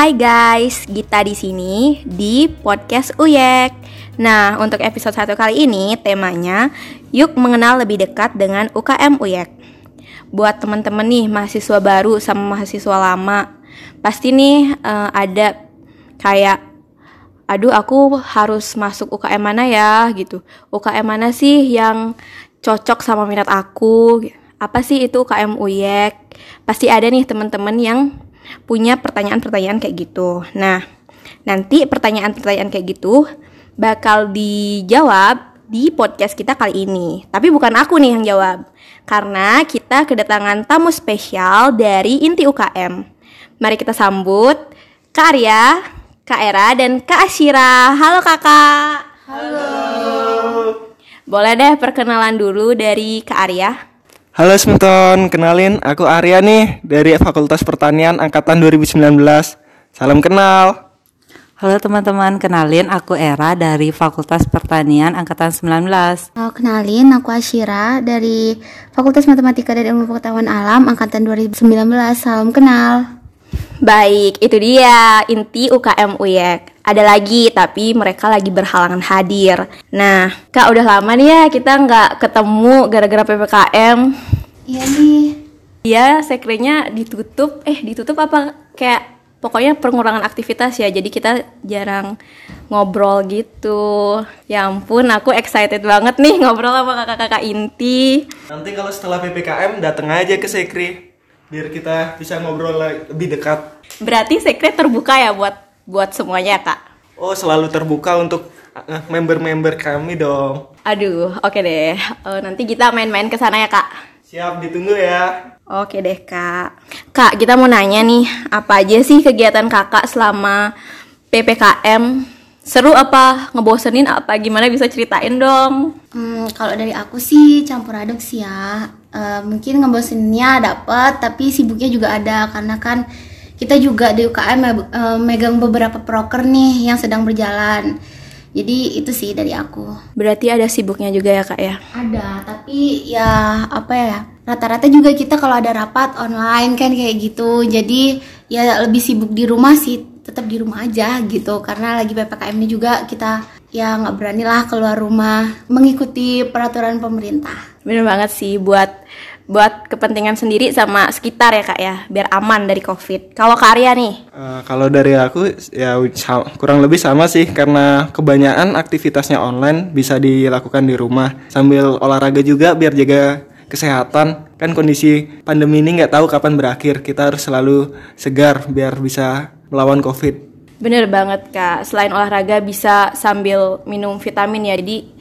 Hai guys, Gita di sini di podcast Uyek. Nah, untuk episode satu kali ini temanya yuk mengenal lebih dekat dengan UKM Uyek. Buat teman-teman nih mahasiswa baru sama mahasiswa lama, pasti nih uh, ada kayak aduh aku harus masuk UKM mana ya gitu. UKM mana sih yang cocok sama minat aku? Apa sih itu UKM Uyek? Pasti ada nih teman-teman yang punya pertanyaan-pertanyaan kayak gitu. Nah, nanti pertanyaan-pertanyaan kayak gitu bakal dijawab di podcast kita kali ini. Tapi bukan aku nih yang jawab. Karena kita kedatangan tamu spesial dari Inti UKM. Mari kita sambut Kak Arya, Kak Era, dan Kak Asyira. Halo kakak. Halo. Boleh deh perkenalan dulu dari Kak Arya. Halo Smeton, kenalin aku Arya nih dari Fakultas Pertanian Angkatan 2019. Salam kenal. Halo teman-teman, kenalin aku Era dari Fakultas Pertanian Angkatan 19. Halo, kenalin aku Asyira dari Fakultas Matematika dan Ilmu Pengetahuan Alam Angkatan 2019. Salam kenal. Baik, itu dia inti UKM UYEK. Ada lagi, tapi mereka lagi berhalangan hadir. Nah, Kak udah lama nih ya kita nggak ketemu gara-gara PPKM. Iya nih. Iya, sekrenya ditutup. Eh, ditutup apa? Kayak pokoknya pengurangan aktivitas ya. Jadi kita jarang ngobrol gitu. Ya ampun, aku excited banget nih ngobrol sama kakak-kakak inti. Nanti kalau setelah PPKM datang aja ke Sekri biar kita bisa ngobrol lebih dekat. Berarti sekret terbuka ya buat buat semuanya kak? Oh selalu terbuka untuk eh, member-member kami dong. Aduh, oke okay deh. Uh, nanti kita main-main ke sana ya kak. Siap, ditunggu ya. Oke deh kak. Kak, kita mau nanya nih, apa aja sih kegiatan kakak selama PPKM? Seru apa? Ngebosenin apa? Gimana bisa ceritain dong? Hmm, kalau dari aku sih campur aduk sih ya uh, mungkin ngeboseninnya dapat tapi sibuknya juga ada karena kan kita juga di UKM uh, megang beberapa proker nih yang sedang berjalan. Jadi itu sih dari aku. Berarti ada sibuknya juga ya kak ya? Ada tapi ya apa ya rata-rata juga kita kalau ada rapat online kan kayak gitu. Jadi ya lebih sibuk di rumah sih tetap di rumah aja gitu. Karena lagi ppkm ini juga kita ya nggak berani lah keluar rumah mengikuti peraturan pemerintah. Bener banget sih buat buat kepentingan sendiri sama sekitar ya kak ya biar aman dari covid. Kalau karya nih? Uh, kalau dari aku ya kurang lebih sama sih karena kebanyakan aktivitasnya online bisa dilakukan di rumah. Sambil olahraga juga biar jaga kesehatan. Kan kondisi pandemi ini nggak tahu kapan berakhir. Kita harus selalu segar biar bisa melawan covid. Bener banget kak, selain olahraga bisa sambil minum vitamin ya, jadi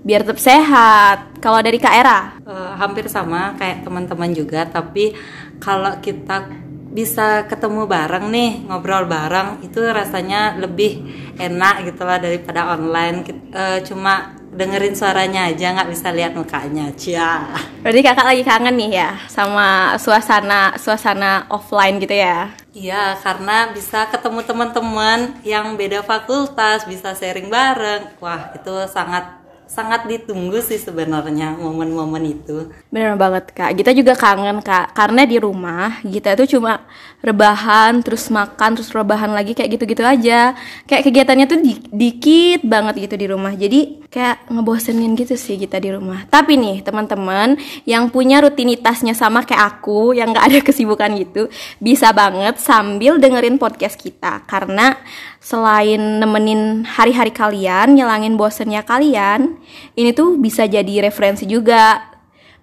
biar tetap sehat. Kalau dari Kak Era? Uh, hampir sama kayak teman-teman juga, tapi kalau kita bisa ketemu bareng nih, ngobrol bareng, itu rasanya lebih enak gitu lah daripada online. Uh, cuma dengerin suaranya aja nggak bisa lihat mukanya cia berarti kakak lagi kangen nih ya sama suasana suasana offline gitu ya iya karena bisa ketemu teman-teman yang beda fakultas bisa sharing bareng wah itu sangat sangat ditunggu sih sebenarnya momen-momen itu. Bener banget kak, kita juga kangen kak, karena di rumah kita tuh cuma rebahan, terus makan, terus rebahan lagi kayak gitu-gitu aja. Kayak kegiatannya tuh di dikit banget gitu di rumah, jadi kayak ngebosenin gitu sih kita di rumah. Tapi nih teman-teman yang punya rutinitasnya sama kayak aku, yang gak ada kesibukan gitu, bisa banget sambil dengerin podcast kita, karena selain nemenin hari-hari kalian, nyelangin bosennya kalian, ini tuh bisa jadi referensi juga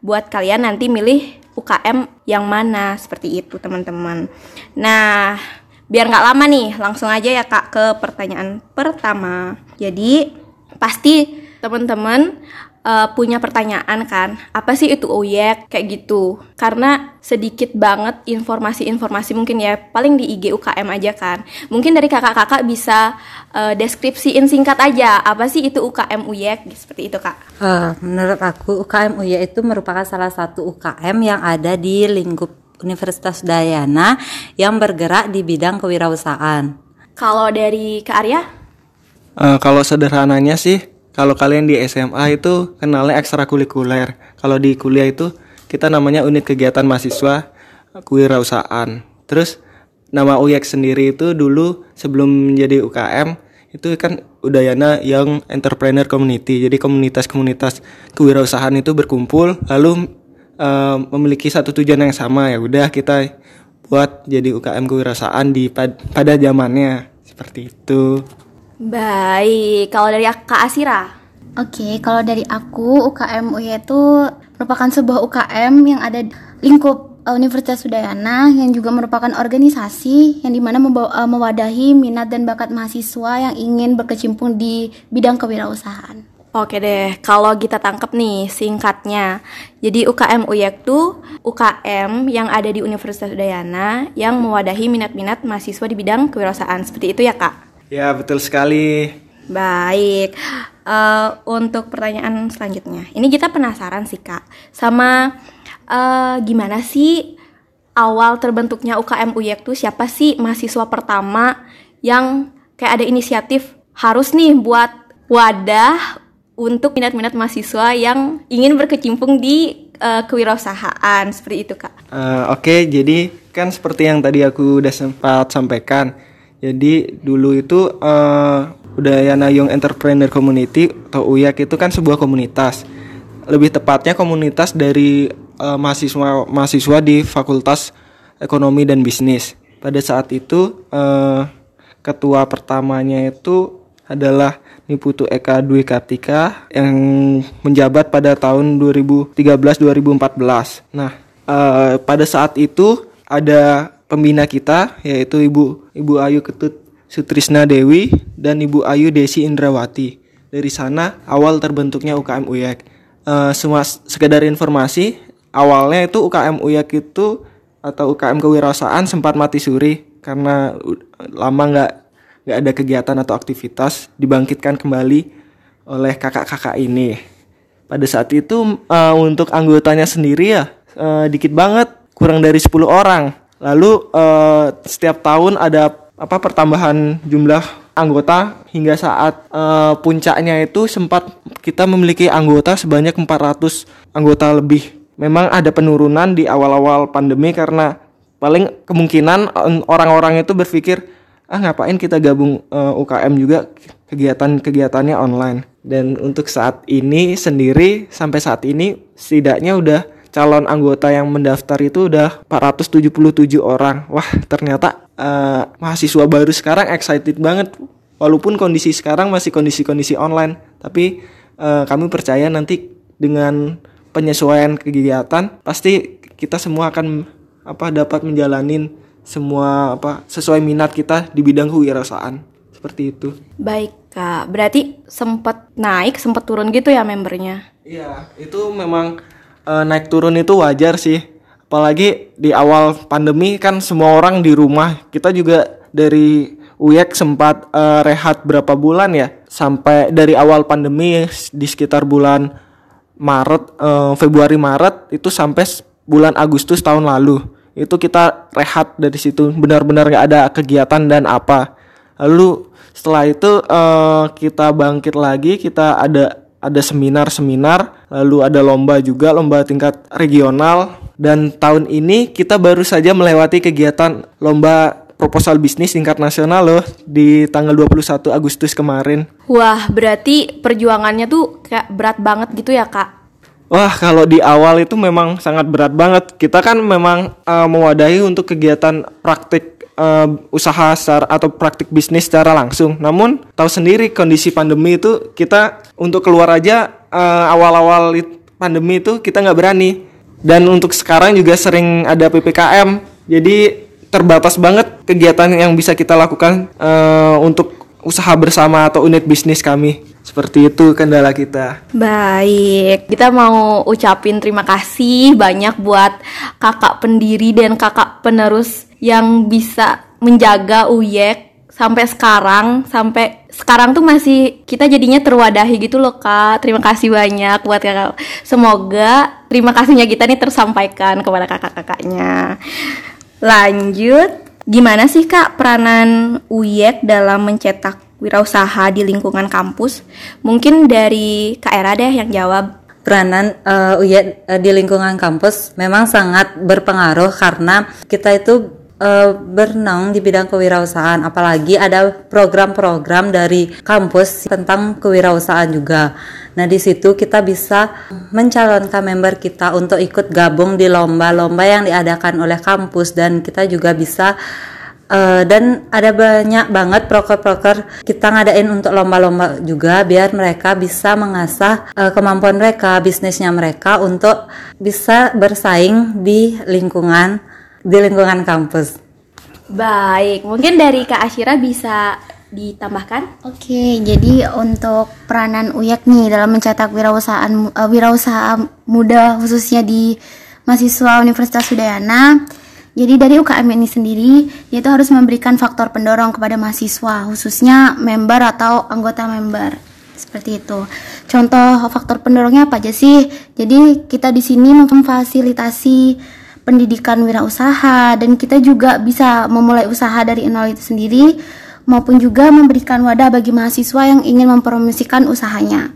buat kalian nanti milih UKM yang mana seperti itu teman-teman. Nah, biar nggak lama nih, langsung aja ya kak ke pertanyaan pertama. Jadi pasti teman-teman uh, punya pertanyaan kan, apa sih itu OYEK kayak gitu? Karena sedikit banget informasi-informasi mungkin ya, paling di IG UKM aja kan. Mungkin dari kakak-kakak bisa uh, deskripsiin singkat aja, apa sih itu UKM UYEK seperti itu kak? Uh, menurut aku UKM UYEK itu merupakan salah satu UKM yang ada di lingkup Universitas Dayana yang bergerak di bidang kewirausahaan. Kalau dari Kak Arya? Uh, kalau sederhananya sih kalau kalian di SMA itu kenalnya ekstrakurikuler. Kalau di kuliah itu kita namanya unit kegiatan mahasiswa kewirausahaan. Terus nama UYEK sendiri itu dulu sebelum menjadi UKM itu kan Udayana Young Entrepreneur Community. Jadi komunitas-komunitas kewirausahaan itu berkumpul lalu uh, memiliki satu tujuan yang sama ya udah kita buat jadi UKM kewirausahaan di pad pada zamannya seperti itu. Baik, kalau dari Kak Asira? Oke, kalau dari aku UKM UI itu merupakan sebuah UKM yang ada lingkup uh, Universitas Udayana yang juga merupakan organisasi yang di mana membawa, uh, mewadahi minat dan bakat mahasiswa yang ingin berkecimpung di bidang kewirausahaan. Oke deh, kalau kita tangkap nih singkatnya. Jadi UKM UYEK tuh UKM yang ada di Universitas Udayana yang mewadahi minat-minat mahasiswa di bidang kewirausahaan. Seperti itu ya kak? Ya betul sekali. Baik, uh, untuk pertanyaan selanjutnya. Ini kita penasaran sih kak, sama uh, gimana sih awal terbentuknya UKM UYEK tuh siapa sih mahasiswa pertama yang kayak ada inisiatif harus nih buat wadah untuk minat-minat mahasiswa yang ingin berkecimpung di uh, kewirausahaan seperti itu kak. Uh, Oke, okay, jadi kan seperti yang tadi aku udah sempat sampaikan. Jadi dulu itu uh, Udayana Young Entrepreneur Community atau UYAK itu kan sebuah komunitas. Lebih tepatnya komunitas dari uh, mahasiswa mahasiswa di Fakultas Ekonomi dan Bisnis. Pada saat itu uh, ketua pertamanya itu adalah Niputu Eka Dwi Kartika yang menjabat pada tahun 2013-2014. Nah, uh, pada saat itu ada pembina kita yaitu Ibu Ibu Ayu Ketut Sutrisna Dewi dan Ibu Ayu Desi Indrawati. Dari sana awal terbentuknya UKM UYAK. Uh, semua sekedar informasi, awalnya itu UKM UYAK itu atau UKM kewirausahaan sempat mati suri karena lama nggak nggak ada kegiatan atau aktivitas dibangkitkan kembali oleh kakak-kakak ini. Pada saat itu uh, untuk anggotanya sendiri ya uh, dikit banget, kurang dari 10 orang. Lalu uh, setiap tahun ada apa pertambahan jumlah anggota hingga saat uh, puncaknya itu sempat kita memiliki anggota sebanyak 400 anggota lebih. Memang ada penurunan di awal-awal pandemi karena paling kemungkinan orang-orang itu berpikir ah ngapain kita gabung uh, eh, UKM juga kegiatan-kegiatannya online? Dan untuk saat ini sendiri sampai saat ini setidaknya udah calon anggota yang mendaftar itu udah 477 orang wah ternyata uh, mahasiswa baru sekarang excited banget walaupun kondisi sekarang masih kondisi-kondisi online tapi uh, kami percaya nanti dengan penyesuaian kegiatan pasti kita semua akan apa dapat menjalanin semua apa sesuai minat kita di bidang kewirausahaan seperti itu. Baik kak, berarti sempat naik sempat turun gitu ya membernya? Iya, itu memang e, naik turun itu wajar sih. Apalagi di awal pandemi kan semua orang di rumah. Kita juga dari UYEK sempat e, rehat berapa bulan ya sampai dari awal pandemi di sekitar bulan Maret uh, Februari Maret itu sampai bulan Agustus tahun lalu itu kita rehat dari situ benar-benar nggak ada kegiatan dan apa lalu setelah itu uh, kita bangkit lagi kita ada ada seminar-seminar lalu ada lomba juga lomba tingkat regional dan tahun ini kita baru saja melewati kegiatan lomba proposal bisnis tingkat nasional loh di tanggal 21 Agustus kemarin. Wah, berarti perjuangannya tuh kayak berat banget gitu ya, Kak? Wah, kalau di awal itu memang sangat berat banget. Kita kan memang uh, mewadahi untuk kegiatan praktik uh, usaha secara atau praktik bisnis secara langsung. Namun, tahu sendiri kondisi pandemi itu kita untuk keluar aja uh, awal-awal pandemi itu kita nggak berani. Dan untuk sekarang juga sering ada PPKM. Jadi terbatas banget kegiatan yang bisa kita lakukan uh, untuk usaha bersama atau unit bisnis kami. Seperti itu kendala kita. Baik, kita mau ucapin terima kasih banyak buat kakak pendiri dan kakak penerus yang bisa menjaga UYEK sampai sekarang, sampai sekarang tuh masih kita jadinya terwadahi gitu loh kak. Terima kasih banyak buat kakak. Semoga terima kasihnya kita nih tersampaikan kepada kakak-kakaknya. Lanjut, gimana sih Kak peranan UYEK dalam mencetak wirausaha di lingkungan kampus? Mungkin dari Kak Era deh yang jawab. Peranan uh, di lingkungan kampus memang sangat berpengaruh karena kita itu uh, berenang di bidang kewirausahaan apalagi ada program-program dari kampus tentang kewirausahaan juga. Nah, di situ kita bisa mencalonkan member kita untuk ikut gabung di lomba-lomba yang diadakan oleh kampus dan kita juga bisa Uh, dan ada banyak banget proker-proker kita ngadain untuk lomba-lomba juga biar mereka bisa mengasah uh, kemampuan mereka, bisnisnya mereka untuk bisa bersaing di lingkungan di lingkungan kampus. Baik, mungkin dari Kak Asyira bisa ditambahkan? Oke, jadi untuk peranan UYAK nih dalam mencetak wirausahaan uh, wirausaha muda khususnya di mahasiswa Universitas Udayana jadi dari UKM ini sendiri, dia itu harus memberikan faktor pendorong kepada mahasiswa, khususnya member atau anggota member. Seperti itu. Contoh faktor pendorongnya apa aja sih? Jadi kita di sini memfasilitasi pendidikan wirausaha dan kita juga bisa memulai usaha dari nol itu sendiri maupun juga memberikan wadah bagi mahasiswa yang ingin mempromosikan usahanya.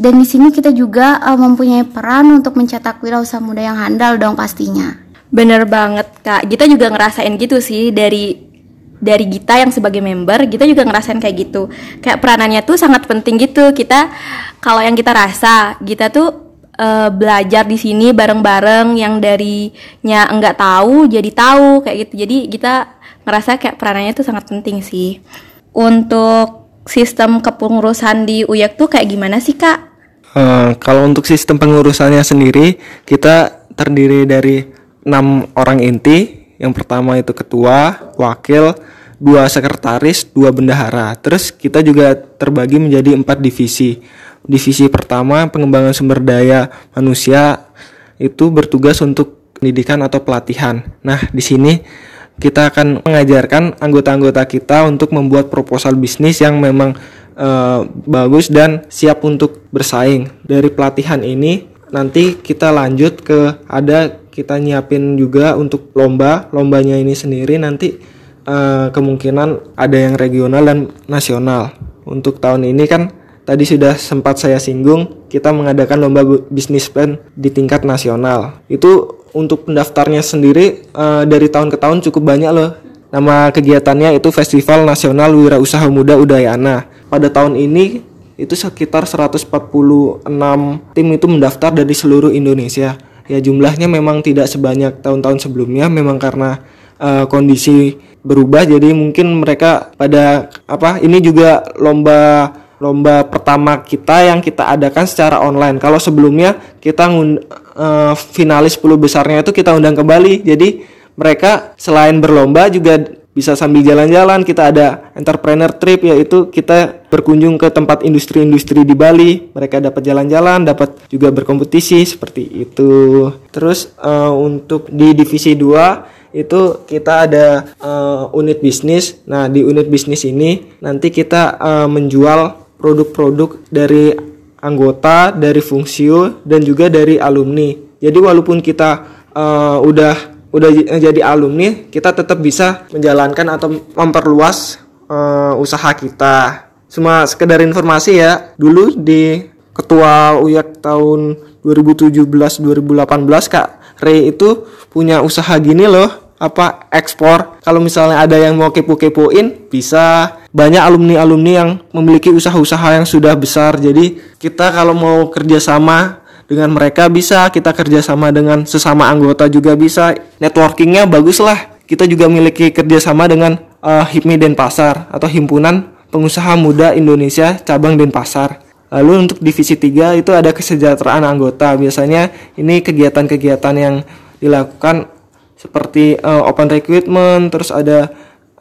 Dan di sini kita juga uh, mempunyai peran untuk mencetak wirausaha muda yang handal dong pastinya. Bener banget kak, kita juga ngerasain gitu sih dari dari Gita yang sebagai member, kita juga ngerasain kayak gitu. Kayak peranannya tuh sangat penting gitu. Kita kalau yang kita rasa, kita tuh uh, belajar di sini bareng-bareng yang darinya enggak tahu jadi tahu kayak gitu. Jadi kita ngerasa kayak peranannya tuh sangat penting sih. Untuk sistem kepengurusan di UYAK tuh kayak gimana sih kak? Uh, kalau untuk sistem pengurusannya sendiri, kita terdiri dari enam orang inti. Yang pertama itu ketua, wakil, dua sekretaris, dua bendahara. Terus kita juga terbagi menjadi empat divisi. Divisi pertama pengembangan sumber daya manusia itu bertugas untuk pendidikan atau pelatihan. Nah, di sini kita akan mengajarkan anggota-anggota kita untuk membuat proposal bisnis yang memang uh, bagus dan siap untuk bersaing. Dari pelatihan ini nanti kita lanjut ke ada kita nyiapin juga untuk lomba. Lombanya ini sendiri nanti uh, kemungkinan ada yang regional dan nasional. Untuk tahun ini kan tadi sudah sempat saya singgung kita mengadakan lomba bisnis plan di tingkat nasional. Itu untuk pendaftarnya sendiri uh, dari tahun ke tahun cukup banyak loh. Nama kegiatannya itu Festival Nasional Wirausaha Muda Udayana. Pada tahun ini itu sekitar 146 tim itu mendaftar dari seluruh Indonesia. Ya jumlahnya memang tidak sebanyak tahun-tahun sebelumnya memang karena uh, kondisi berubah. Jadi mungkin mereka pada apa ini juga lomba lomba pertama kita yang kita adakan secara online. Kalau sebelumnya kita ngund, uh, finalis 10 besarnya itu kita undang kembali. Jadi mereka selain berlomba juga bisa sambil jalan-jalan kita ada entrepreneur trip yaitu kita berkunjung ke tempat industri-industri di Bali. Mereka dapat jalan-jalan dapat juga berkompetisi seperti itu. Terus uh, untuk di divisi 2 itu kita ada uh, unit bisnis. Nah di unit bisnis ini nanti kita uh, menjual produk-produk dari anggota dari fungsio dan juga dari alumni. Jadi walaupun kita uh, udah udah jadi alumni kita tetap bisa menjalankan atau memperluas uh, usaha kita. Cuma sekedar informasi ya dulu di ketua UYAK tahun 2017 2018 Kak Ray itu punya usaha gini loh apa ekspor. Kalau misalnya ada yang mau kepo-kepoin bisa. Banyak alumni-alumni yang memiliki usaha-usaha yang sudah besar. Jadi kita kalau mau kerjasama dengan mereka bisa kita kerjasama dengan sesama anggota juga bisa. Networkingnya bagus lah kita juga memiliki kerjasama dengan uh, HIPMI Denpasar atau Himpunan Pengusaha Muda Indonesia cabang Denpasar. Lalu untuk divisi 3 itu ada kesejahteraan anggota. Biasanya ini kegiatan-kegiatan yang dilakukan seperti uh, open recruitment terus ada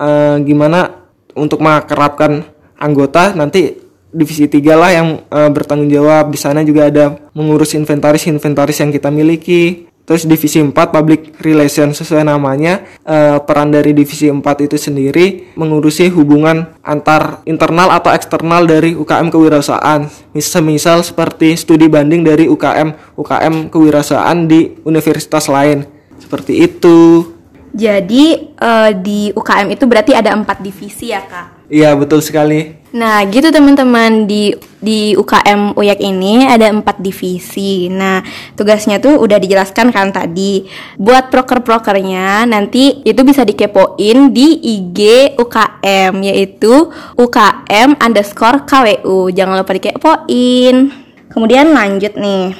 uh, gimana untuk mengakrabkan anggota nanti divisi tiga lah yang uh, bertanggung jawab. Di sana juga ada mengurus inventaris inventaris yang kita miliki. Terus divisi 4 public relation sesuai namanya. Uh, peran dari divisi 4 itu sendiri mengurusi hubungan antar internal atau eksternal dari UKM kewirausahaan. Misal, misal seperti studi banding dari UKM UKM kewirausahaan di universitas lain. Seperti itu. Jadi uh, di UKM itu berarti ada empat divisi ya kak Iya betul sekali. Nah, gitu teman-teman di di UKM UYAK ini ada empat divisi. Nah, tugasnya tuh udah dijelaskan kan tadi. Buat proker-prokernya nanti itu bisa dikepoin di IG UKM yaitu UKM underscore KWU. Jangan lupa dikepoin. Kemudian lanjut nih.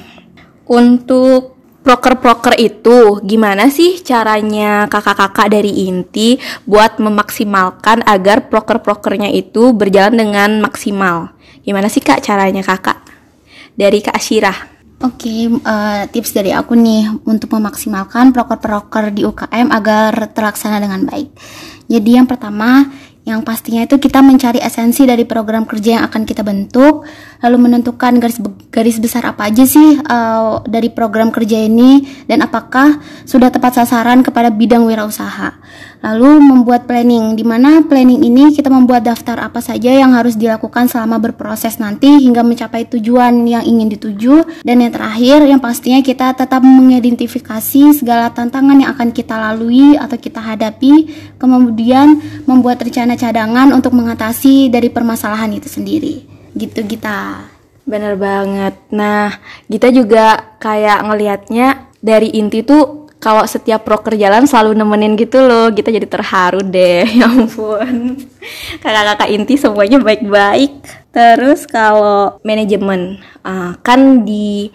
Untuk proker-proker itu gimana sih caranya kakak-kakak dari inti buat memaksimalkan agar proker-prokernya itu berjalan dengan maksimal? Gimana sih kak caranya kakak? Dari kak Syirah. Oke, uh, tips dari aku nih untuk memaksimalkan proker-proker di UKM agar terlaksana dengan baik. Jadi yang pertama, yang pastinya itu kita mencari esensi dari program kerja yang akan kita bentuk, lalu menentukan garis garis besar apa aja sih uh, dari program kerja ini dan apakah sudah tepat sasaran kepada bidang wirausaha. Lalu membuat planning, di mana planning ini kita membuat daftar apa saja yang harus dilakukan selama berproses nanti hingga mencapai tujuan yang ingin dituju. Dan yang terakhir, yang pastinya kita tetap mengidentifikasi segala tantangan yang akan kita lalui atau kita hadapi, kemudian membuat rencana cadangan untuk mengatasi dari permasalahan itu sendiri. Gitu kita. Bener banget. Nah, kita juga kayak ngelihatnya dari inti tuh kalau setiap proker jalan selalu nemenin gitu loh kita jadi terharu deh ya ampun. Kakak-kakak inti semuanya baik-baik. Terus kalau manajemen uh, kan di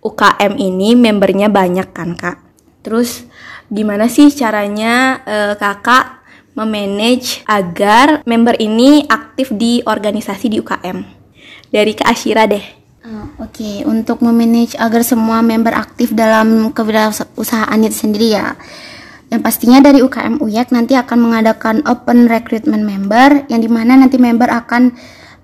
UKM ini membernya banyak kan kak? Terus gimana sih caranya uh, kakak memanage agar member ini aktif di organisasi di UKM dari Kak Asyira deh Oke, okay. untuk memanage agar semua member aktif dalam kewirausahaan itu sendiri ya. Yang pastinya dari UKM UYEK nanti akan mengadakan open recruitment member yang di mana nanti member akan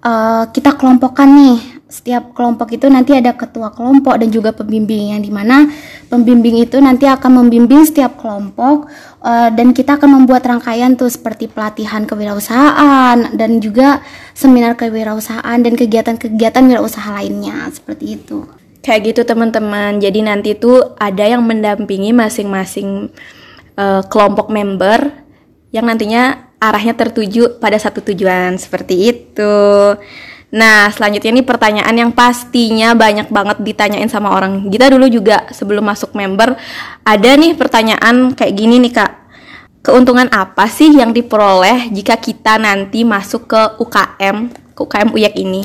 uh, kita kelompokkan nih setiap kelompok itu nanti ada ketua kelompok dan juga pembimbing yang di mana pembimbing itu nanti akan membimbing setiap kelompok uh, dan kita akan membuat rangkaian tuh seperti pelatihan kewirausahaan dan juga seminar kewirausahaan dan kegiatan-kegiatan wirausaha lainnya seperti itu. Kayak gitu teman-teman. Jadi nanti tuh ada yang mendampingi masing-masing uh, kelompok member yang nantinya arahnya tertuju pada satu tujuan seperti itu. Nah, selanjutnya ini pertanyaan yang pastinya banyak banget ditanyain sama orang. Kita dulu juga sebelum masuk member ada nih pertanyaan kayak gini nih Kak. Keuntungan apa sih yang diperoleh jika kita nanti masuk ke UKM, ke UKM UYEK ini?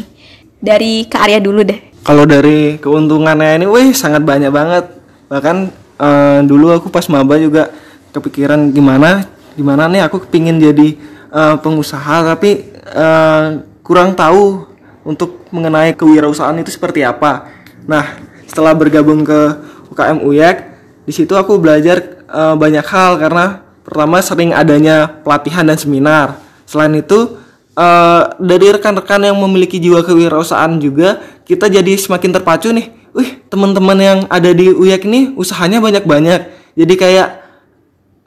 Dari Kak Arya dulu deh. Kalau dari keuntungannya ini, wih sangat banyak banget. Bahkan uh, dulu aku pas maba juga kepikiran gimana, gimana nih aku kepingin jadi uh, pengusaha tapi uh, kurang tahu untuk mengenai kewirausahaan itu seperti apa. Nah, setelah bergabung ke UKM UYEK, di situ aku belajar uh, banyak hal karena pertama sering adanya pelatihan dan seminar. Selain itu, uh, dari rekan-rekan yang memiliki jiwa kewirausahaan juga, kita jadi semakin terpacu nih. Wih, teman-teman yang ada di UYEK ini usahanya banyak-banyak. Jadi kayak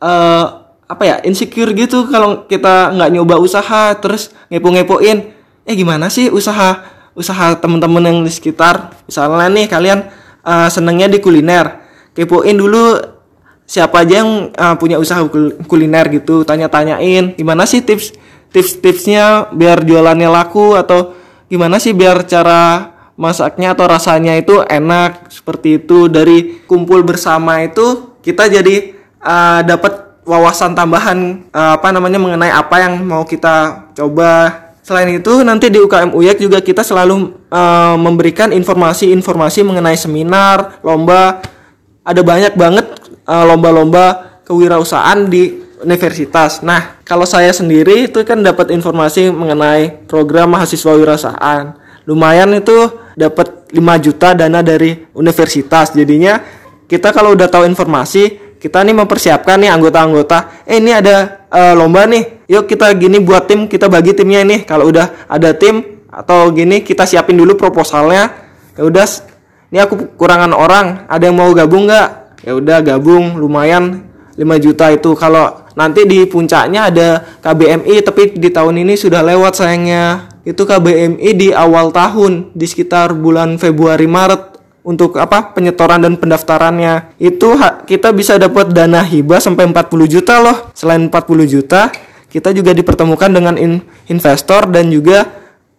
uh, apa ya insecure gitu kalau kita nggak nyoba usaha terus ngepo-ngepoin eh gimana sih usaha usaha teman-teman yang di sekitar? Misalnya nih kalian uh, senengnya di kuliner. Kepoin dulu siapa aja yang uh, punya usaha kuliner gitu tanya-tanyain. Gimana sih tips tips-tipsnya biar jualannya laku atau gimana sih biar cara masaknya atau rasanya itu enak seperti itu? Dari kumpul bersama itu kita jadi uh, dapat wawasan tambahan uh, apa namanya mengenai apa yang mau kita coba Selain itu, nanti di UKM UYEK juga kita selalu uh, memberikan informasi-informasi mengenai seminar, lomba. Ada banyak banget uh, lomba-lomba kewirausahaan di universitas. Nah, kalau saya sendiri itu kan dapat informasi mengenai program mahasiswa wirausahaan. Lumayan itu dapat 5 juta dana dari universitas. Jadinya kita kalau udah tahu informasi, kita nih mempersiapkan nih anggota-anggota. Eh ini ada uh, lomba nih. Yuk kita gini buat tim kita bagi timnya ini. Kalau udah ada tim atau gini kita siapin dulu proposalnya. Ya udah ini aku kurangan orang. Ada yang mau gabung nggak? Ya udah gabung. Lumayan 5 juta itu. Kalau nanti di puncaknya ada KBMI tapi di tahun ini sudah lewat sayangnya. Itu KBMI di awal tahun di sekitar bulan Februari Maret untuk apa penyetoran dan pendaftarannya. Itu kita bisa dapat dana hibah sampai 40 juta loh. Selain 40 juta kita juga dipertemukan dengan in- investor dan juga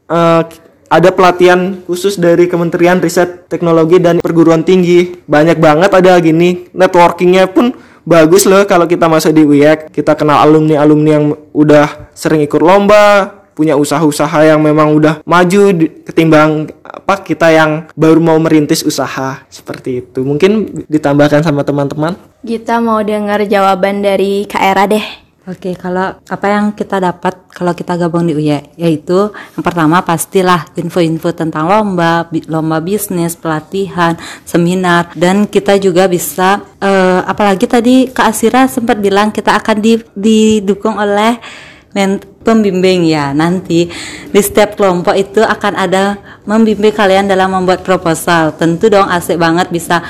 eh, ada pelatihan khusus dari Kementerian Riset Teknologi dan Perguruan Tinggi. Banyak banget ada gini. Networkingnya pun bagus loh kalau kita masuk di UIEK kita kenal alumni alumni yang udah sering ikut lomba punya usaha-usaha yang memang udah maju ketimbang apa kita yang baru mau merintis usaha seperti itu mungkin ditambahkan sama teman-teman Kita mau dengar jawaban dari Kak Era deh. Oke, kalau apa yang kita dapat kalau kita gabung di UY, yaitu yang pertama pastilah info-info tentang lomba, bi- lomba bisnis, pelatihan, seminar, dan kita juga bisa, eh, apalagi tadi Kak Asira sempat bilang kita akan di- didukung oleh pembimbing ya. Nanti di setiap kelompok itu akan ada membimbing kalian dalam membuat proposal. Tentu dong asik banget bisa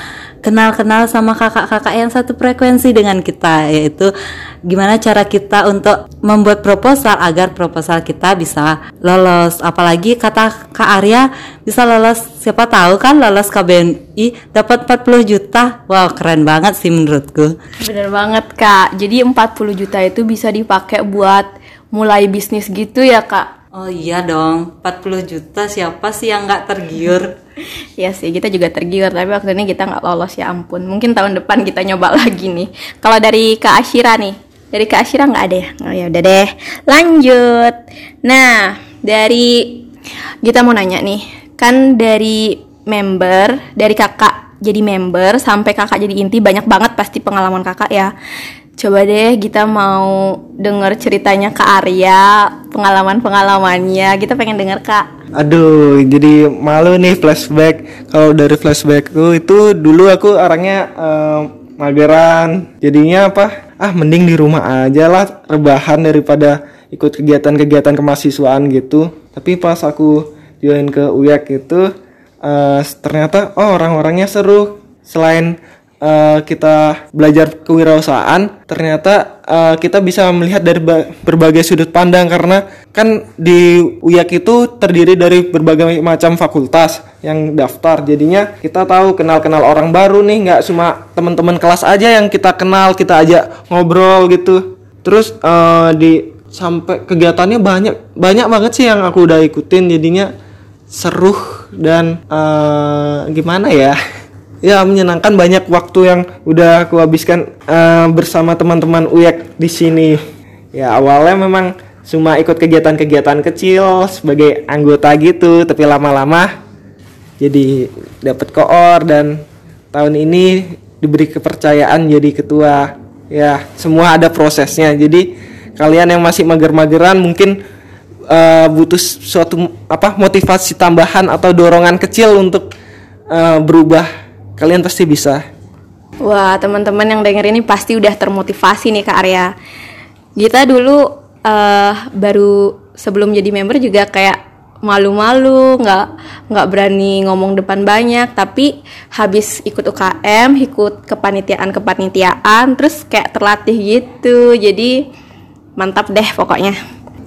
kenal-kenal sama kakak-kakak yang satu frekuensi dengan kita yaitu gimana cara kita untuk membuat proposal agar proposal kita bisa lolos. Apalagi kata Kak Arya bisa lolos. Siapa tahu kan lolos KBNI dapat 40 juta. Wow keren banget sih menurutku. Bener banget Kak. Jadi 40 juta itu bisa dipakai buat mulai bisnis gitu ya Kak. Oh iya dong, 40 juta siapa sih yang nggak tergiur? Ya sih, kita juga tergiur, tapi waktu ini kita nggak lolos ya ampun. Mungkin tahun depan kita nyoba lagi nih. Kalau dari Kak Ashira nih, dari Kak Ashira nggak ada ya? Oh ya udah deh, lanjut. Nah, dari kita mau nanya nih, kan dari member, dari kakak jadi member sampai kakak jadi inti banyak banget pasti pengalaman kakak ya. Coba deh kita mau denger ceritanya Kak Arya, pengalaman-pengalamannya. Kita pengen denger Kak. Aduh, jadi malu nih flashback. Kalau dari flashbackku itu dulu aku orangnya eh, mageran. Jadinya apa? Ah, mending di rumah aja lah, rebahan daripada ikut kegiatan-kegiatan kemahasiswaan gitu. Tapi pas aku join ke UYAK itu eh, ternyata oh orang-orangnya seru. Selain eh, kita belajar kewirausahaan, ternyata eh, kita bisa melihat dari ba- berbagai sudut pandang karena kan di UYAK itu terdiri dari berbagai macam fakultas yang daftar. Jadinya kita tahu kenal-kenal orang baru nih, nggak cuma teman-teman kelas aja yang kita kenal, kita ajak ngobrol gitu. Terus eh, di sampai kegiatannya banyak banyak banget sih yang aku udah ikutin jadinya seru dan eh, gimana ya ya menyenangkan banyak waktu yang udah aku habiskan eh, bersama teman-teman UYEK di sini. Ya awalnya memang cuma ikut kegiatan-kegiatan kecil sebagai anggota gitu tapi lama-lama jadi dapat koor dan tahun ini diberi kepercayaan jadi ketua. Ya semua ada prosesnya. Jadi kalian yang masih mager-mageran mungkin eh, butuh suatu apa motivasi tambahan atau dorongan kecil untuk eh, berubah kalian pasti bisa Wah, teman-teman yang denger ini pasti udah termotivasi nih Kak Arya. Kita dulu eh, baru sebelum jadi member juga kayak malu-malu, nggak nggak berani ngomong depan banyak. Tapi habis ikut UKM, ikut kepanitiaan-kepanitiaan, terus kayak terlatih gitu. Jadi mantap deh pokoknya.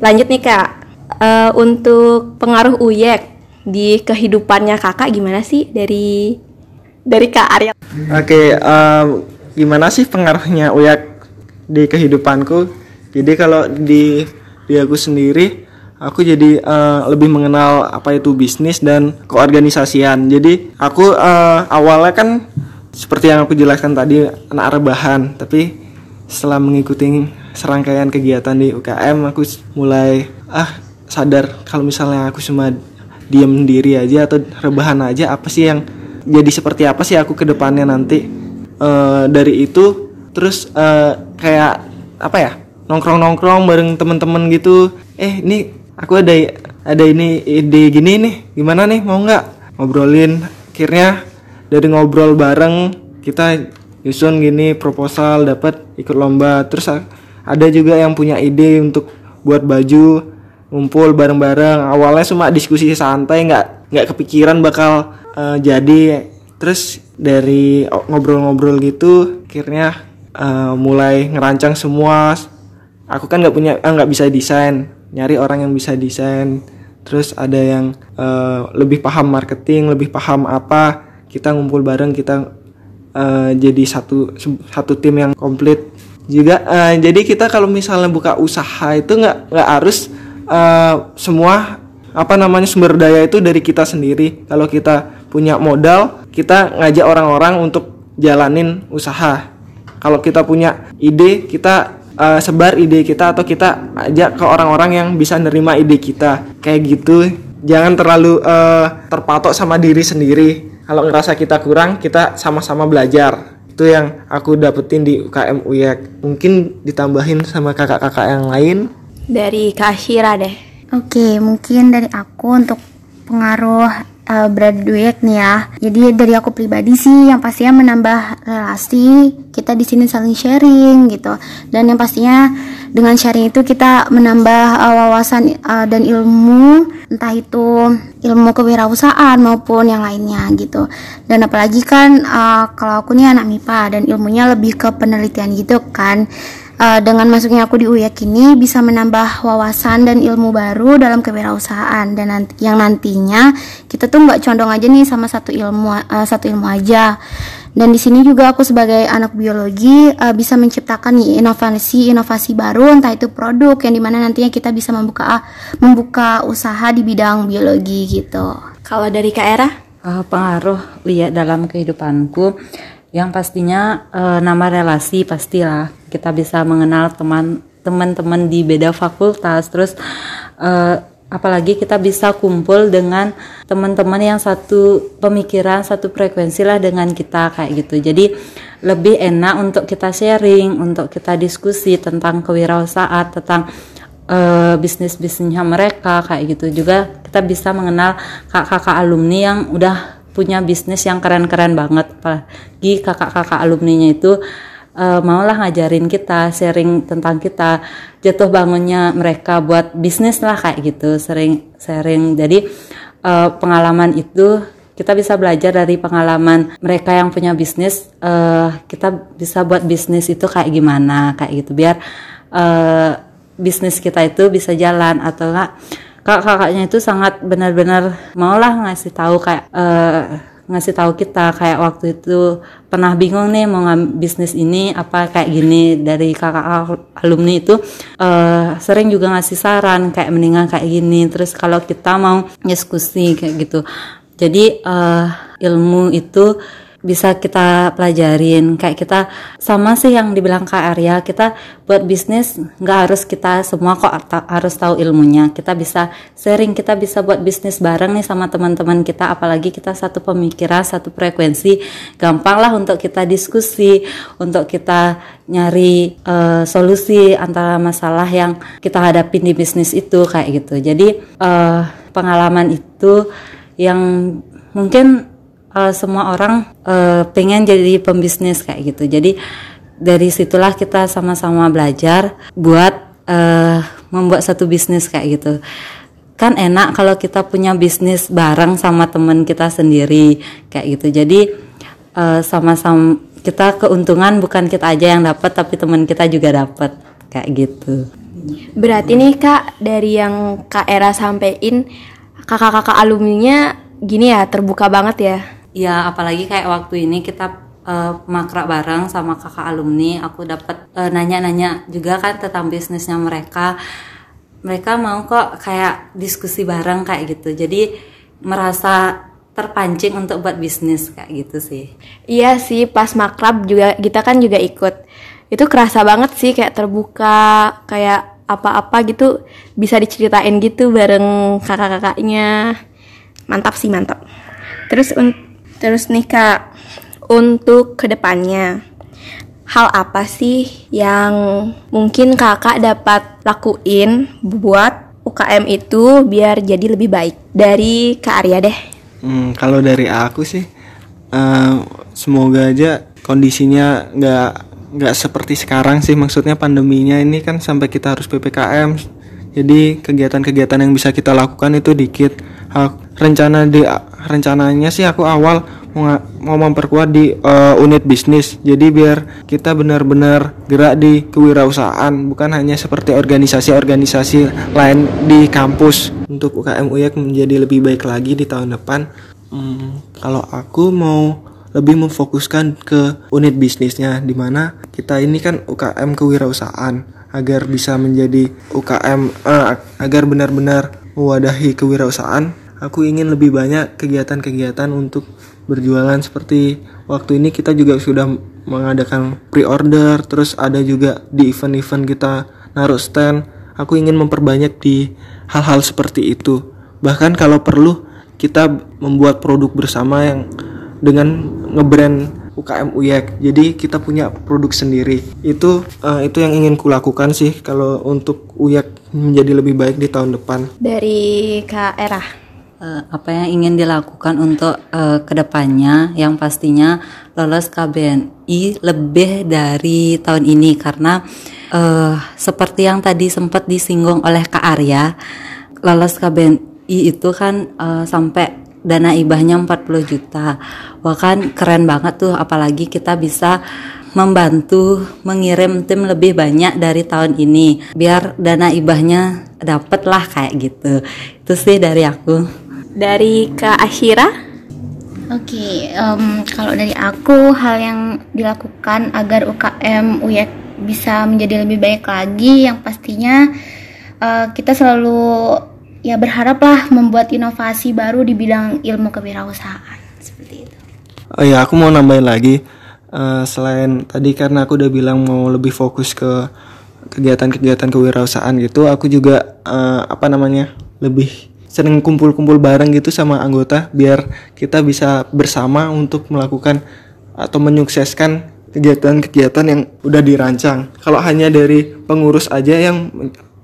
Lanjut nih Kak, Eh, untuk pengaruh UYEK di kehidupannya kakak gimana sih dari dari Kak Arya? Oke, em, gimana sih pengaruhnya uyak di kehidupanku? Jadi kalau di di aku sendiri, aku jadi eh, lebih mengenal apa itu bisnis dan keorganisasian. Jadi aku eh, awalnya kan seperti yang aku jelaskan tadi anak rebahan, tapi setelah mengikuti serangkaian kegiatan di UKM, aku mulai ah sadar kalau misalnya aku cuma diam diri aja atau rebahan aja apa sih yang jadi seperti apa sih aku ke depannya nanti? Eh, dari itu terus eh, kayak apa ya nongkrong nongkrong bareng temen-temen gitu. Eh ini aku ada ada ini ide gini nih gimana nih mau nggak? Ngobrolin. Akhirnya dari ngobrol bareng kita nyusun gini proposal dapat ikut lomba. Terus ada juga yang punya ide untuk buat baju ngumpul bareng-bareng. Awalnya cuma diskusi santai nggak nggak kepikiran bakal eh, jadi terus dari ngobrol-ngobrol gitu akhirnya eh, mulai ngerancang semua. Aku kan nggak punya ah, nggak bisa desain. Nyari orang yang bisa desain. Terus ada yang eh, lebih paham marketing lebih paham apa. Kita ngumpul bareng kita eh, jadi satu satu tim yang komplit. Juga eh, jadi kita kalau misalnya buka usaha itu nggak nggak harus eh, semua apa namanya sumber daya itu dari kita sendiri. Kalau kita punya modal kita ngajak orang-orang untuk jalanin usaha. Kalau kita punya ide kita eh, sebar ide kita atau kita ajak ke orang-orang yang bisa nerima ide kita. Kayak gitu. Jangan terlalu eh, terpatok sama diri sendiri. Kalau ngerasa kita kurang kita sama-sama belajar. Itu yang aku dapetin di UKM UYEK mungkin ditambahin sama kakak-kakak yang lain? Dari Kak Shira deh. Oke, mungkin dari aku untuk pengaruh uh, di UYEK nih ya. Jadi dari aku pribadi sih yang pastinya menambah relasi, kita di sini saling sharing gitu. Dan yang pastinya dengan sharing itu kita menambah uh, wawasan uh, dan ilmu entah itu ilmu kewirausahaan maupun yang lainnya gitu. Dan apalagi kan uh, kalau aku nih anak MIPA dan ilmunya lebih ke penelitian gitu kan. Uh, dengan masuknya aku di UYAK ini bisa menambah wawasan dan ilmu baru dalam kewirausahaan dan nanti, yang nantinya kita tuh nggak condong aja nih sama satu ilmu uh, satu ilmu aja dan di sini juga aku sebagai anak biologi uh, bisa menciptakan nih inovasi-inovasi baru entah itu produk yang di mana nantinya kita bisa membuka membuka usaha di bidang biologi gitu. Kalau dari Kak Era? Uh, pengaruh lihat dalam kehidupanku yang pastinya uh, nama relasi pastilah kita bisa mengenal teman teman-teman di beda fakultas. Terus uh, apalagi kita bisa kumpul dengan teman-teman yang satu pemikiran satu frekuensi lah dengan kita kayak gitu. Jadi lebih enak untuk kita sharing untuk kita diskusi tentang kewirausahaan tentang uh, bisnis bisnisnya mereka kayak gitu. Juga kita bisa mengenal kakak-kakak alumni yang udah punya bisnis yang keren-keren banget. Apalagi kakak-kakak alumninya itu uh, maulah ngajarin kita sharing tentang kita jatuh bangunnya mereka buat bisnis lah kayak gitu sering sharing. Jadi uh, pengalaman itu kita bisa belajar dari pengalaman mereka yang punya bisnis uh, kita bisa buat bisnis itu kayak gimana kayak gitu. Biar uh, bisnis kita itu bisa jalan atau enggak kakak-kakaknya itu sangat benar-benar maulah ngasih tahu kayak uh, ngasih tahu kita kayak waktu itu pernah bingung nih mau ngambil bisnis ini apa kayak gini. Dari kakak alumni itu uh, sering juga ngasih saran kayak mendingan kayak gini. Terus kalau kita mau diskusi kayak gitu. Jadi uh, ilmu itu bisa kita pelajarin. Kayak kita sama sih yang dibilang Kak Arya kita buat bisnis nggak harus kita semua kok harus tahu ilmunya. Kita bisa sharing kita bisa buat bisnis bareng nih sama teman-teman kita apalagi kita satu pemikiran satu frekuensi. Gampang lah untuk kita diskusi untuk kita nyari uh, solusi antara masalah yang kita hadapin di bisnis itu kayak gitu. Jadi uh, pengalaman itu yang mungkin uh, semua orang uh, pengen jadi pembisnis kayak gitu. Jadi dari situlah kita sama-sama belajar buat uh, membuat satu bisnis kayak gitu. Kan enak kalau kita punya bisnis bareng sama teman kita sendiri kayak gitu. Jadi uh, sama-sama kita keuntungan bukan kita aja yang dapat tapi teman kita juga dapat kayak gitu. Berarti nih Kak dari yang Kak Era sampein kakak-kakak alumninya gini ya terbuka banget ya ya apalagi kayak waktu ini kita uh, makrab bareng sama kakak alumni aku dapat uh, nanya-nanya juga kan tentang bisnisnya mereka. Mereka mau kok kayak diskusi bareng kayak gitu. Jadi merasa terpancing untuk buat bisnis kayak gitu sih. Iya sih pas makrab juga kita kan juga ikut. Itu kerasa banget sih kayak terbuka kayak apa-apa gitu bisa diceritain gitu bareng kakak-kakaknya. Mantap sih mantap. Terus Terus nih kak, untuk ke depannya, hal apa sih yang mungkin kakak dapat lakuin buat UKM itu biar jadi lebih baik dari Kak Arya deh? Hmm, kalau dari aku sih, uh, semoga aja kondisinya nggak nggak seperti sekarang sih. Maksudnya pandeminya ini kan sampai kita harus ppkm. Jadi kegiatan-kegiatan yang bisa kita lakukan itu dikit. rencana di rencananya sih aku awal mau, mau memperkuat di uh, unit bisnis. Jadi biar kita benar-benar gerak di kewirausahaan, bukan hanya seperti organisasi-organisasi lain di kampus. Untuk UKM UYAK menjadi lebih baik lagi di tahun depan. Hmm, kalau aku mau lebih memfokuskan ke unit bisnisnya di mana kita ini kan UKM kewirausahaan agar bisa menjadi UKM eh, agar benar-benar mewadahi kewirausahaan aku ingin lebih banyak kegiatan-kegiatan untuk berjualan seperti waktu ini kita juga sudah mengadakan pre-order terus ada juga di event-event kita naruh stand. Aku ingin memperbanyak di hal-hal seperti itu. Bahkan kalau perlu kita membuat produk bersama yang dengan ngebrand UKM UYEK jadi kita punya produk sendiri. Itu uh, itu yang ingin kulakukan sih kalau untuk UYEK menjadi lebih baik di tahun depan. Dari Kak Era uh, apa yang ingin dilakukan untuk uh, ke depannya? Yang pastinya lolos KBNI lebih dari tahun ini karena uh, seperti yang tadi sempat disinggung oleh Kak Arya lolos KBNI itu kan uh, sampai dana ibahnya 40 juta. Wah kan keren banget tuh apalagi kita bisa membantu mengirim tim lebih banyak dari tahun ini biar dana ibahnya dapet lah kayak gitu. Itu sih dari aku dari Kak Ashira Oke, okay, um, kalau dari aku hal yang dilakukan agar UKM UYEK bisa menjadi lebih baik lagi, yang pastinya uh, kita selalu ya berharaplah membuat inovasi baru di bidang ilmu kewirausahaan. Seperti itu. Oh ya, aku mau nambahin lagi. Uh, selain tadi karena aku udah bilang mau lebih fokus ke kegiatan-kegiatan kewirausahaan gitu, aku juga uh, apa namanya lebih sering kumpul-kumpul bareng gitu sama anggota biar kita bisa bersama untuk melakukan atau menyukseskan kegiatan-kegiatan yang udah dirancang. Kalau hanya dari pengurus aja yang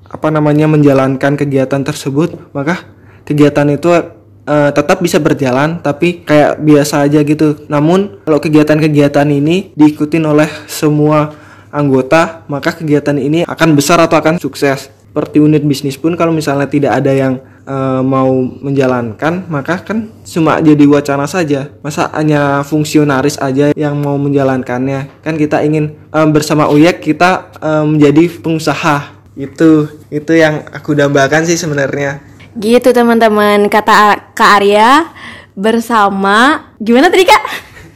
apa namanya menjalankan kegiatan tersebut, maka kegiatan itu uh, tetap bisa berjalan tapi kayak biasa aja gitu. Namun kalau kegiatan-kegiatan ini diikutin oleh semua anggota, maka kegiatan ini akan besar atau akan sukses. Seperti unit bisnis pun kalau misalnya tidak ada yang uh, mau menjalankan maka kan cuma jadi wacana saja. Masa hanya fungsionaris aja yang mau menjalankannya? Kan kita ingin um, bersama Uyek kita um, menjadi pengusaha. Itu itu yang aku dambakan sih sebenarnya. Gitu teman-teman. Kata Kak Arya bersama. Gimana tadi Kak?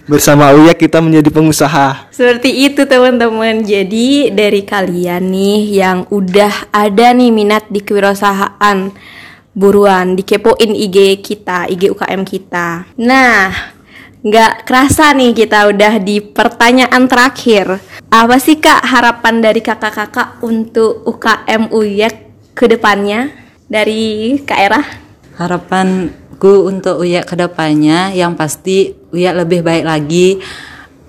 Bersama Uyek kita menjadi pengusaha. Seperti itu teman-teman. Jadi dari kalian nih yang udah ada nih minat di kewirausahaan, buruan dikepoin IG kita, IG UKM kita. Nah, nggak kerasa nih kita udah di pertanyaan terakhir. Apa sih kak harapan dari kakak-kakak untuk UKM UYEK ke depannya dari Kak Era? Harapanku untuk UYEK ke depannya yang pasti UYEK lebih baik lagi,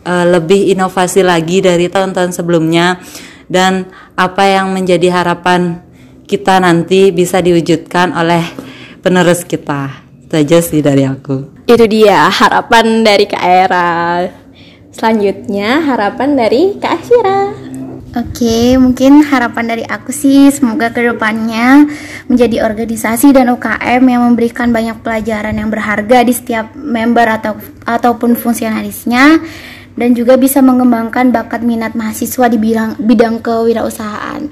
uh, lebih inovasi lagi dari tahun-tahun sebelumnya dan apa yang menjadi harapan kita nanti bisa diwujudkan oleh penerus kita. Itu aja sih dari aku. Itu dia harapan dari Kak Era. Selanjutnya harapan dari Kak Asyira. Oke, mungkin harapan dari aku sih semoga ke depannya menjadi organisasi dan UKM yang memberikan banyak pelajaran yang berharga di setiap member atau ataupun fungsionarisnya dan juga bisa mengembangkan bakat minat mahasiswa di bidang bidang kewirausahaan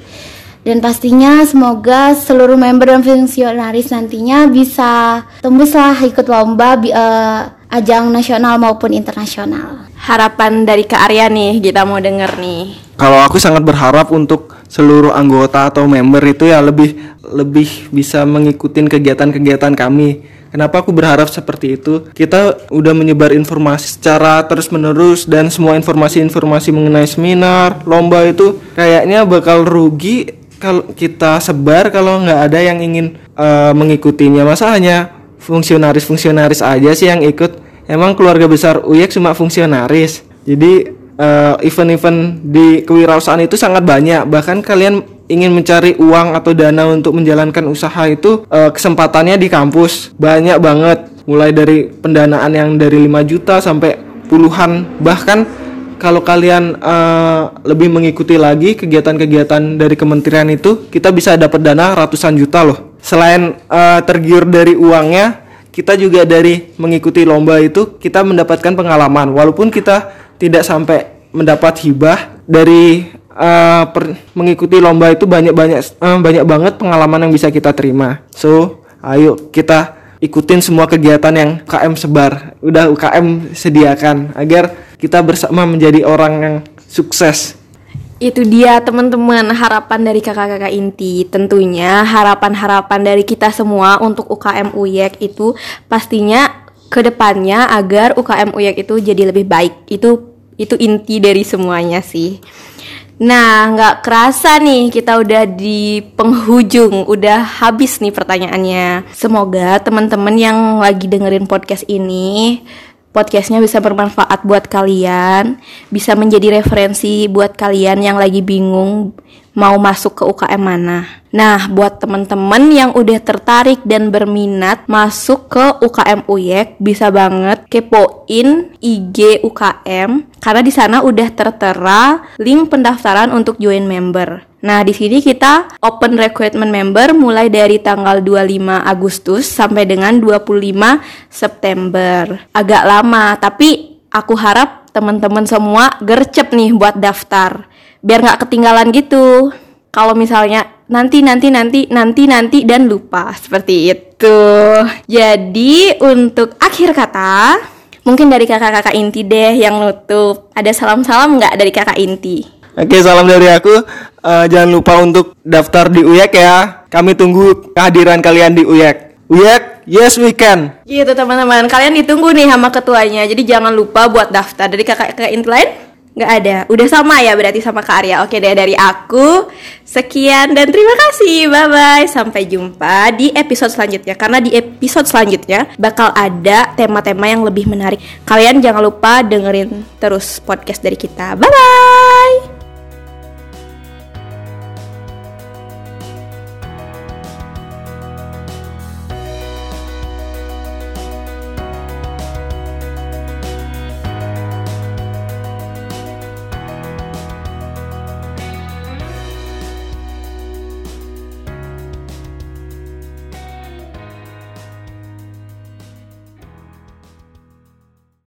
dan pastinya semoga seluruh member dan fungsionaris nantinya bisa tembuslah ikut lomba uh, ajang nasional maupun internasional. Harapan dari Kak Arya nih kita mau denger nih. Kalau aku sangat berharap untuk seluruh anggota atau member itu ya lebih lebih bisa mengikuti kegiatan-kegiatan kami. Kenapa aku berharap seperti itu? Kita udah menyebar informasi secara terus-menerus dan semua informasi-informasi mengenai seminar, lomba itu kayaknya bakal rugi kalau kita sebar kalau nggak ada yang ingin uh, mengikutinya. Masa hanya fungsionaris-fungsionaris aja sih yang ikut. Emang keluarga besar UYEK cuma fungsionaris. Jadi eh, event-event di kewirausahaan itu sangat banyak. Bahkan kalian ingin mencari uang atau dana untuk menjalankan usaha itu uh, kesempatannya di kampus. Banyak banget. Mulai dari pendanaan yang dari 5 juta sampai puluhan. Bahkan kalau kalian uh, lebih mengikuti lagi kegiatan-kegiatan dari kementerian itu, kita bisa dapat dana ratusan juta loh. Selain uh, tergiur dari uangnya, kita juga dari mengikuti lomba itu kita mendapatkan pengalaman. Walaupun kita tidak sampai mendapat hibah dari uh, per, mengikuti lomba itu banyak banyak uh, banyak banget pengalaman yang bisa kita terima. So, ayo kita ikutin semua kegiatan yang UKM sebar, udah UKM sediakan agar kita bersama menjadi orang yang sukses. Itu dia teman-teman harapan dari kakak-kakak inti Tentunya harapan-harapan dari kita semua untuk UKM UYEK itu pastinya ke depannya agar UKM UYEK itu jadi lebih baik Itu itu inti dari semuanya sih Nah, nggak kerasa nih kita udah di penghujung, udah habis nih pertanyaannya. Semoga teman-teman yang lagi dengerin podcast ini podcastnya bisa bermanfaat buat kalian, bisa menjadi referensi buat kalian yang lagi bingung mau masuk ke UKM mana. Nah, buat teman-teman yang udah tertarik dan berminat masuk ke UKM UYEK, bisa banget kepoin IG UKM karena di sana udah tertera link pendaftaran untuk join member. Nah, di sini kita open recruitment member mulai dari tanggal 25 Agustus sampai dengan 25 September. Agak lama, tapi aku harap teman-teman semua gercep nih buat daftar. Biar nggak ketinggalan gitu. Kalau misalnya nanti nanti nanti nanti nanti dan lupa. Seperti itu. Jadi untuk akhir kata mungkin dari kakak-kakak inti deh yang nutup. Ada salam-salam nggak dari kakak inti Oke, salam dari aku. Eh, jangan lupa untuk daftar di UYEK ya. Kami tunggu kehadiran kalian di UYEK. UYEK, yes we can. gitu teman-teman. Kalian ditunggu nih sama ketuanya. Jadi jangan lupa buat daftar. Dari kakak-kakak lain nggak ada. Udah sama ya berarti sama Kak Arya. Oke deh dari aku. Sekian dan terima kasih. Bye bye sampai jumpa di episode selanjutnya. Karena di episode selanjutnya bakal ada tema-tema yang lebih menarik. Kalian jangan lupa dengerin terus podcast dari kita. Bye bye